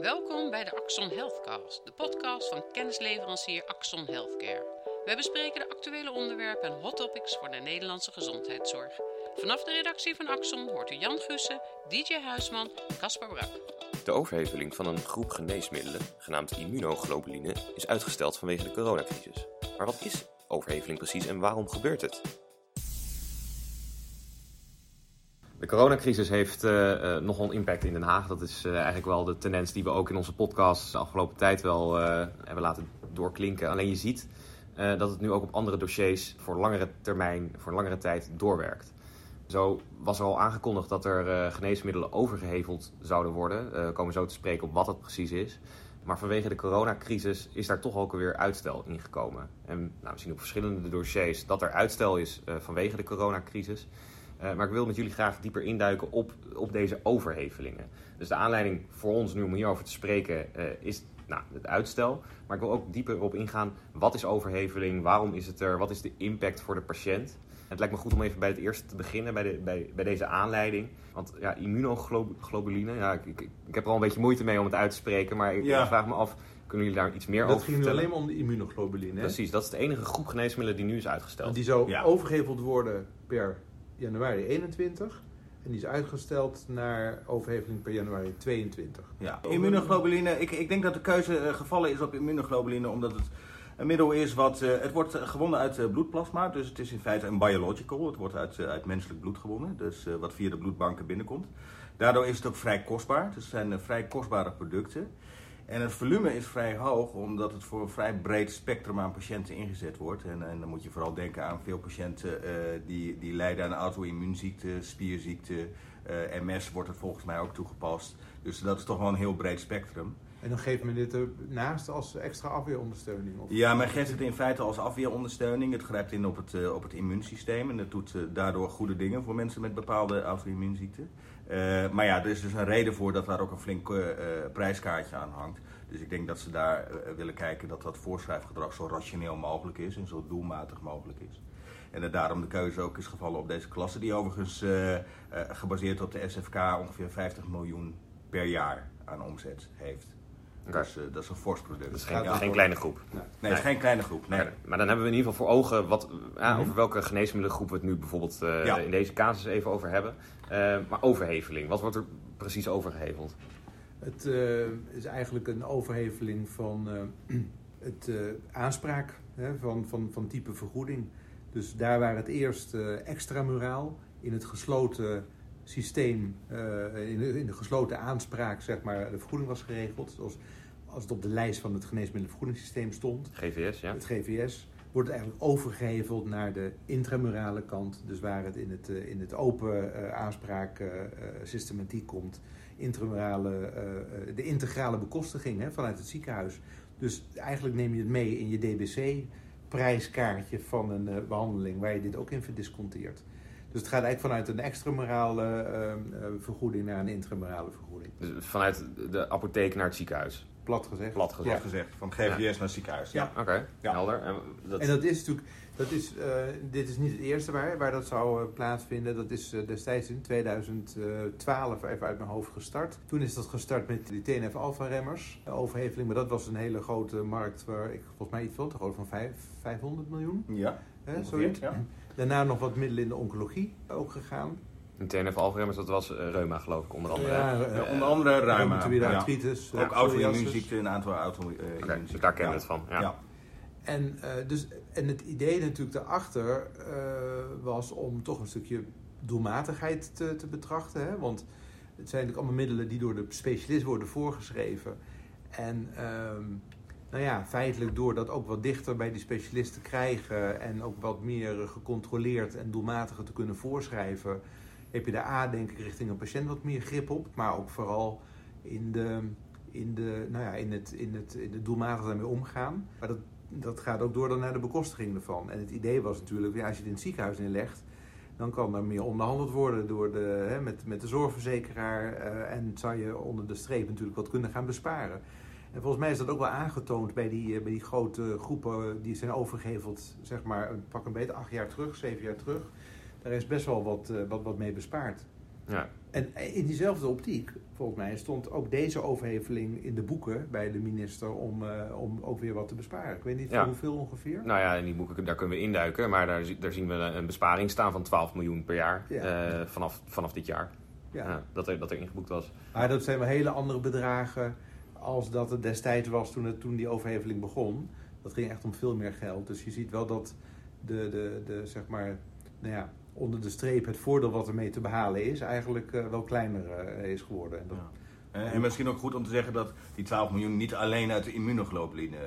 Welkom bij de Axon Healthcast, de podcast van kennisleverancier Axon Healthcare. Wij bespreken de actuele onderwerpen en hot topics voor de Nederlandse gezondheidszorg. Vanaf de redactie van Axon hoort u Jan Gussen, DJ Huisman en Caspar Brak. De overheveling van een groep geneesmiddelen, genaamd immunoglobuline, is uitgesteld vanwege de coronacrisis. Maar wat is overheveling precies en waarom gebeurt het? De coronacrisis heeft uh, uh, nogal een impact in Den Haag. Dat is uh, eigenlijk wel de tendens die we ook in onze podcast de afgelopen tijd wel hebben laten doorklinken. Alleen je ziet dat het nu ook op andere dossiers voor langere termijn, voor langere tijd doorwerkt. Zo was er al aangekondigd dat er geneesmiddelen overgeheveld zouden worden. we komen zo te spreken op wat het precies is. Maar vanwege de coronacrisis is daar toch ook weer uitstel in gekomen. En nou, we zien op verschillende dossiers dat er uitstel is vanwege de coronacrisis. Uh, maar ik wil met jullie graag dieper induiken op, op deze overhevelingen. Dus de aanleiding voor ons nu om hierover te spreken uh, is nou, het uitstel. Maar ik wil ook dieper op ingaan. Wat is overheveling? Waarom is het er? Wat is de impact voor de patiënt? Het lijkt me goed om even bij het eerste te beginnen, bij, de, bij, bij deze aanleiding. Want ja, immunoglobuline, ja, ik, ik, ik, heb er al een beetje moeite mee om het uit te spreken. Maar ik, Ja. ik vraag me af, kunnen jullie daar iets meer Dat over ging nu vertellen? alleen maar om de immunoglobuline. hè? Precies, dat is de enige groep geneesmiddelen die nu is uitgesteld. Die zou Ja. overgeheveld worden per januari 21. En die is uitgesteld naar overheveling per januari 22. Ja, immunoglobuline. Ik, ik denk dat de keuze eh, gevallen is op immunoglobuline omdat het een middel is wat. eh, het wordt eh, gewonnen uit bloedplasma, dus het is in feite een biological. Het wordt uit, uit menselijk bloed gewonnen, dus eh, wat via de bloedbanken binnenkomt. Daardoor is het ook vrij kostbaar. Dus het zijn vrij kostbare producten. En het volume is vrij hoog, omdat het voor een vrij breed spectrum aan patiënten ingezet wordt. En, en dan moet je vooral denken aan veel patiënten eh, die, die lijden aan auto-immuunziekte, spierziekte. eh, MS wordt er volgens mij ook toegepast. Dus dat is toch wel een heel breed spectrum. En dan geeft men dit ernaast als extra afweerondersteuning. Of... Ja, men geeft het in feite als afweerondersteuning. Het grijpt in op het, eh, op het immuunsysteem en het doet daardoor goede dingen voor mensen met bepaalde auto-immuunziekten. Eh, maar ja, er is dus een reden voor dat daar ook een flink eh, eh, prijskaartje aan hangt. Dus ik denk dat ze daar willen kijken dat dat voorschrijfgedrag zo rationeel mogelijk is en zo doelmatig mogelijk is. En dat daarom de keuze ook is gevallen op deze klasse, die overigens gebaseerd op de SFK ongeveer 50 miljoen per jaar aan omzet heeft. Oké. Dus eh, dat is een fors product. Dat is geen, kleine groep. Nee, het is geen kleine groep. Nee. Maar dan hebben we in ieder geval voor ogen wat, ja, Mhm. over welke geneesmiddelengroep we het nu bijvoorbeeld eh, Ja. in deze casus even over hebben. Eh, maar overheveling, wat wordt er precies overgeheveld? Het eh, is eigenlijk een overheveling van eh, het eh, aanspraak hè, van, van, van type vergoeding. Dus daar waar het eerst eh, extramuraal in het gesloten systeem, eh, in, de, in de gesloten aanspraak, zeg maar, de vergoeding was geregeld. Zoals als het op de lijst van het geneesmiddelenvergoedingssysteem stond. GVS, ja? Het GVS wordt het eigenlijk overgeheveld naar de intramurale kant. Dus waar het in het, eh, in het open eh, aanspraak eh, systematiek komt. Intramurale, de integrale bekostiging hè, vanuit het ziekenhuis. Dus eigenlijk neem je het mee in je DBC-prijskaartje van een eh, behandeling waar je dit ook in verdisconteert. Dus het gaat eigenlijk vanuit een extramurale eh, eh, vergoeding naar een intramurale vergoeding. Dus vanuit de apotheek naar het ziekenhuis. Plat gezegd. Plat Plat gezegd. van het GVS naar het ziekenhuis. Ja. Oké, Ja. helder. En dat, En dat is natuurlijk, dat is, eh, dit is niet het eerste waar, waar dat zou eh, plaatsvinden. Dat is destijds in 2012 even uit mijn hoofd gestart. Toen is dat gestart met die TNF-alpha-remmers, de overheveling. Maar dat was een hele grote markt waar ik volgens mij iets veel te groot van vijf, 500 miljoen. Ja, Hè, ongeveer, zoiets. ja. Daarna nog wat middelen in de oncologie ook gegaan. een TNF algoritmes, dat was eh, reuma geloof ik onder andere. Ja, eh, Ja, onder andere Ja. artritis. eh, Ook psoriasis. auto-immuunziekten, een aantal auto-immuunziekten. Dus daar kennen we het van. Ja. Ja. En, eh, dus, en het idee natuurlijk daarachter eh, was om toch een stukje doelmatigheid te, te betrachten. Hè? Want het zijn natuurlijk allemaal middelen die door de specialist worden voorgeschreven. En ehm, nou ja, feitelijk door dat ook wat dichter bij die specialisten krijgen en ook wat meer gecontroleerd en doelmatiger te kunnen voorschrijven, heb je daar A, denk ik, richting een patiënt wat meer grip op. Maar ook vooral in de, in de, nou ja, in het, in het, in het doelmatig daarmee omgaan. Maar dat, dat gaat ook door dan naar de bekostiging ervan. En het idee was natuurlijk, ja, als je het in het ziekenhuis inlegt, dan kan er meer onderhandeld worden door de, hè, met, met de zorgverzekeraar. eh, en zou je onder de streep natuurlijk wat kunnen gaan besparen. En volgens mij is dat ook wel aangetoond bij die, eh, bij die grote groepen die zijn overgeheveld, zeg maar, een pak een beetje acht jaar terug, zeven jaar terug. Daar is best wel wat, eh, wat, wat mee bespaard. Ja. En in diezelfde optiek, volgens mij, stond ook deze overheveling in de boeken bij de minister om, eh, om ook weer wat te besparen. Ik weet niet Ja. voor hoeveel ongeveer. Nou ja, in die boeken daar kunnen we induiken, maar daar, daar zien we een besparing staan van 12 miljoen per jaar Ja. eh, vanaf, vanaf dit jaar. Ja. Ja, dat, er, dat er ingeboekt was. Maar dat zijn wel hele andere bedragen als dat het destijds was toen, het, toen die overheveling begon. Dat ging echt om veel meer geld. Dus je ziet wel dat de, de, de, zeg maar, nou ja, onder de streep het voordeel wat ermee te behalen is, eigenlijk eh, wel kleiner eh, is geworden. En dat, Ja. En, en misschien ook goed om te zeggen dat die 12 miljoen niet alleen uit de immunoglobuline eh,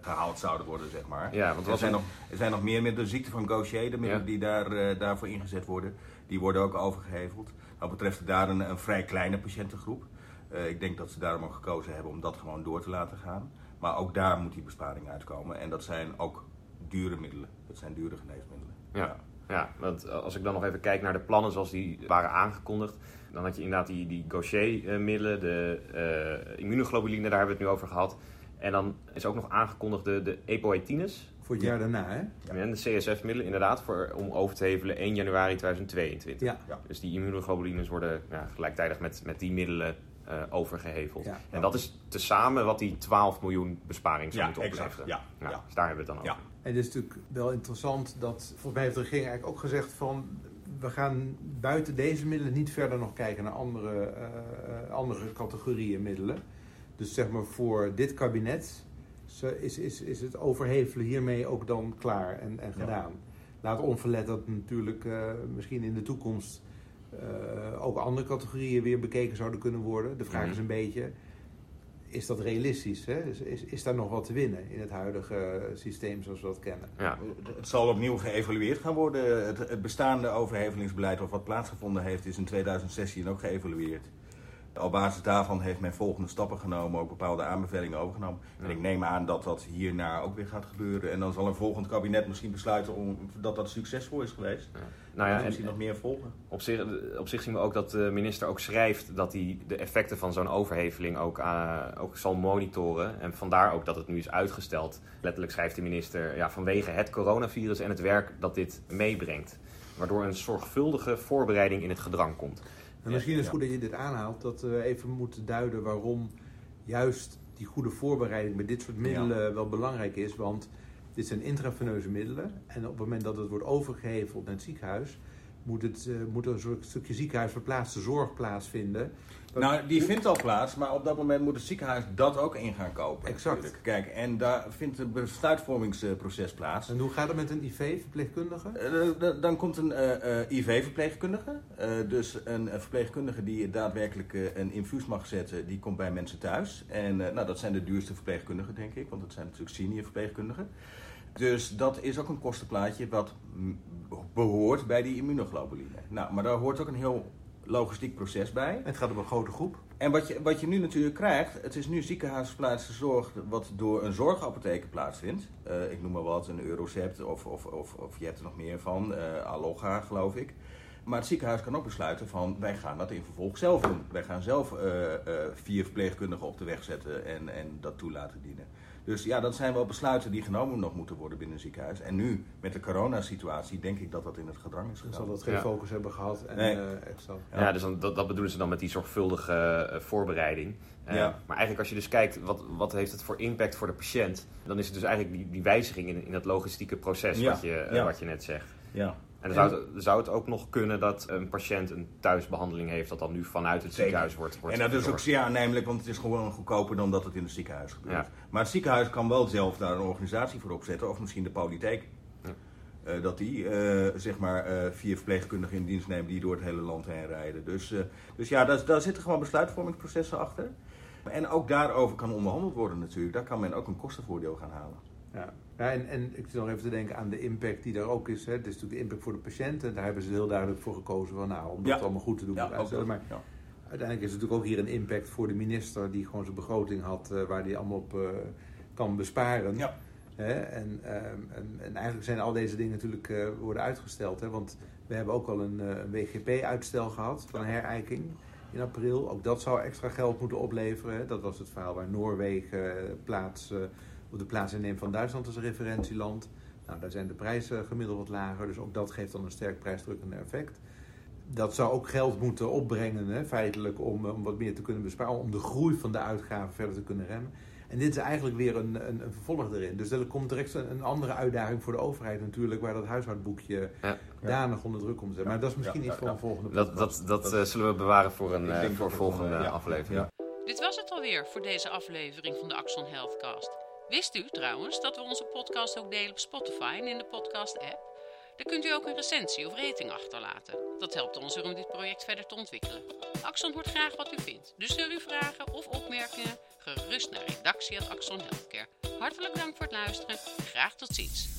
gehaald zouden worden, zeg maar. Ja, want er, zijn een- nog, er zijn nog meer middelen, de ziekte van Gaucher, de middelen Ja. die daar, eh, daarvoor ingezet worden, die worden ook overgeheveld. Wat betreft daar een, een vrij kleine patiëntengroep. Eh, ik denk dat ze daarom ook gekozen hebben om dat gewoon door te laten gaan. Maar ook daar moet die besparing uitkomen. En dat zijn ook dure middelen. Dat zijn dure geneesmiddelen. Ja. Ja, want als ik dan nog even kijk naar de plannen zoals die waren aangekondigd, dan had je inderdaad die, die Gaucher-middelen, de eh, immunoglobuline, daar hebben we het nu over gehad. En dan is ook nog aangekondigd de, de epoetines voor het jaar daarna, hè? en de CSF-middelen, inderdaad, voor, om over te hevelen 1 januari 2022. Ja. Ja. Dus die immunoglobulines worden ja, gelijktijdig met, met die middelen eh, overgeheveld. Ja. En dat is tezamen wat die 12 miljoen besparing zou Ja, moeten opleveren. Ja, ja. Dus daar hebben we het dan Ja. over. En het is natuurlijk wel interessant dat, volgens mij heeft de regering eigenlijk ook gezegd van, we gaan buiten deze middelen niet verder nog kijken naar andere, eh, eh, andere categorieën middelen. Dus zeg maar voor dit kabinet is, is, is het overhevelen hiermee ook dan klaar en, en Ja. gedaan. Laat onverlet dat natuurlijk eh, misschien in de toekomst eh, ook andere categorieën weer bekeken zouden kunnen worden. De vraag Mhm. is een beetje, is dat realistisch? Hè? Is, is, is daar nog wat te winnen in het huidige systeem zoals we dat kennen? Ja. Het zal opnieuw geëvalueerd gaan worden. Het, het bestaande overhevelingsbeleid of wat plaatsgevonden heeft is in 2016 ook geëvalueerd. Op basis daarvan heeft men volgende stappen genomen, ook bepaalde aanbevelingen overgenomen. En ik neem aan dat dat hierna ook weer gaat gebeuren. En dan zal een volgend kabinet misschien besluiten om, dat dat succesvol is geweest. Nou Ja, en, misschien nog meer volgen. Op zich, op zich zien we ook dat de minister ook schrijft dat hij de effecten van zo'n overheveling ook, eh, ook zal monitoren. En vandaar ook dat het nu is uitgesteld. Letterlijk schrijft de minister ja, vanwege het coronavirus en het werk dat dit meebrengt. Waardoor een zorgvuldige voorbereiding in het gedrang komt. En misschien is het goed dat je dit aanhaalt, dat we even moeten duiden waarom juist die goede voorbereiding bij dit soort middelen wel belangrijk is. Want dit zijn intraveneuze middelen en op het moment dat het wordt overgeheveld naar het ziekenhuis, moet, het, eh, moet er een stukje ziekenhuis verplaatste zorg plaatsvinden. Dat- Nou, die vindt al plaats, maar op dat moment moet het ziekenhuis dat ook in gaan kopen. Exact. natuurlijk. Kijk, en daar vindt een besluitvormingsproces plaats. En hoe gaat het met een IV-verpleegkundige? Eh, d- Dan komt een eh, eh, IV-verpleegkundige. Eh, dus een, verpleegkundige die daadwerkelijk eh, een infuus mag zetten, die komt bij mensen thuis. En eh, nou, dat zijn de duurste verpleegkundigen, denk ik, want het zijn natuurlijk senior verpleegkundigen. Dus dat is ook een kostenplaatje wat behoort bij die immunoglobuline. Nou, maar daar hoort ook een heel logistiek proces bij. Het gaat om een grote groep. En wat je, wat je nu natuurlijk krijgt, het is nu ziekenhuisverplaatste zorg wat door een zorgapotheker plaatsvindt. Eh, ik noem maar wat, een Eurocept of, of, of, of je hebt er nog meer van, eh Aloga geloof ik. Maar het ziekenhuis kan ook besluiten van wij gaan dat in vervolg zelf doen. Wij gaan zelf eh, vier verpleegkundigen op de weg zetten en, en dat toe laten dienen. Dus ja, dat zijn wel besluiten die genomen nog moeten worden binnen een ziekenhuis. En nu, met de coronasituatie, denk ik dat dat in het gedrang is Dan zal gegaan. dat geen Ja. focus hebben gehad. En, Nee. eh, Ja, Ja. dus dan, dat, dat bedoelen ze dan met die zorgvuldige eh, voorbereiding. Eh, Ja. Maar eigenlijk als je dus kijkt, wat, wat heeft het voor impact voor de patiënt? Dan is het dus eigenlijk die, die wijziging in, in het logistieke proces Ja. wat, je, Ja. wat je net zegt. Ja. En dan zou het, zou het ook nog kunnen dat een patiënt een thuisbehandeling heeft, dat dan nu vanuit het Zeker. ziekenhuis wordt, wordt En dat is ook zeer aannemelijk, want het is gewoon goedkoper dan dat het in het ziekenhuis gebeurt. Ja. Maar het ziekenhuis kan wel zelf daar een organisatie voor opzetten, of misschien de polytheek. Ja. Eh, dat die eh, zeg maar eh, vier verpleegkundigen in dienst nemen die door het hele land heen rijden. Dus, dus ja, daar, daar zitten gewoon besluitvormingsprocessen achter. En ook daarover kan onderhandeld worden natuurlijk. Daar kan men ook een kostenvoordeel gaan halen. Ja, ja en, en ik zit nog even te denken aan de impact die daar ook is. Hè. Het is natuurlijk de impact voor de patiënt. En daar hebben ze heel duidelijk voor gekozen van, nou, om dat Ja. allemaal goed te doen. Ja, ook maar Ja. uiteindelijk is het natuurlijk ook hier een impact voor de minister... die gewoon zijn begroting had, eh, waar hij allemaal op eh, kan besparen. Ja. Hè. En, ehm, en, en eigenlijk zijn al deze dingen natuurlijk eh, worden uitgesteld. Hè. Want we hebben ook al een, een WGP-uitstel gehad van herijking in april. Ook dat zou extra geld moeten opleveren. Dat was het verhaal waar Noorwegen plaats, op de plaats inneemt van Duitsland als referentieland. Nou, daar zijn de prijzen gemiddeld wat lager, dus ook dat geeft dan een sterk prijsdrukkende effect. dat zou ook geld moeten opbrengen, hè, feitelijk, om, om wat meer te kunnen besparen, om de groei van de uitgaven verder te kunnen remmen. En dit is eigenlijk weer een, een, een vervolg erin. Dus er komt direct een, een, andere uitdaging voor de overheid natuurlijk, waar dat huishoudboekje ja. danig onder druk komt. Maar dat is misschien iets voor een volgende podcast. Dat, dat, dat, dat zullen we bewaren voor een, uh, voor volgende aflevering. Dit was het alweer voor deze aflevering van de Axon Healthcast. Wist u trouwens dat we onze podcast ook delen op Spotify en in de podcast-app? Daar kunt u ook een recensie of rating achterlaten. Dat helpt ons om dit project verder te ontwikkelen. Axon hoort graag wat u vindt, dus stuur uw vragen of opmerkingen gerust naar redactie.axon Healthcare. Hartelijk dank voor het luisteren. Graag tot ziens.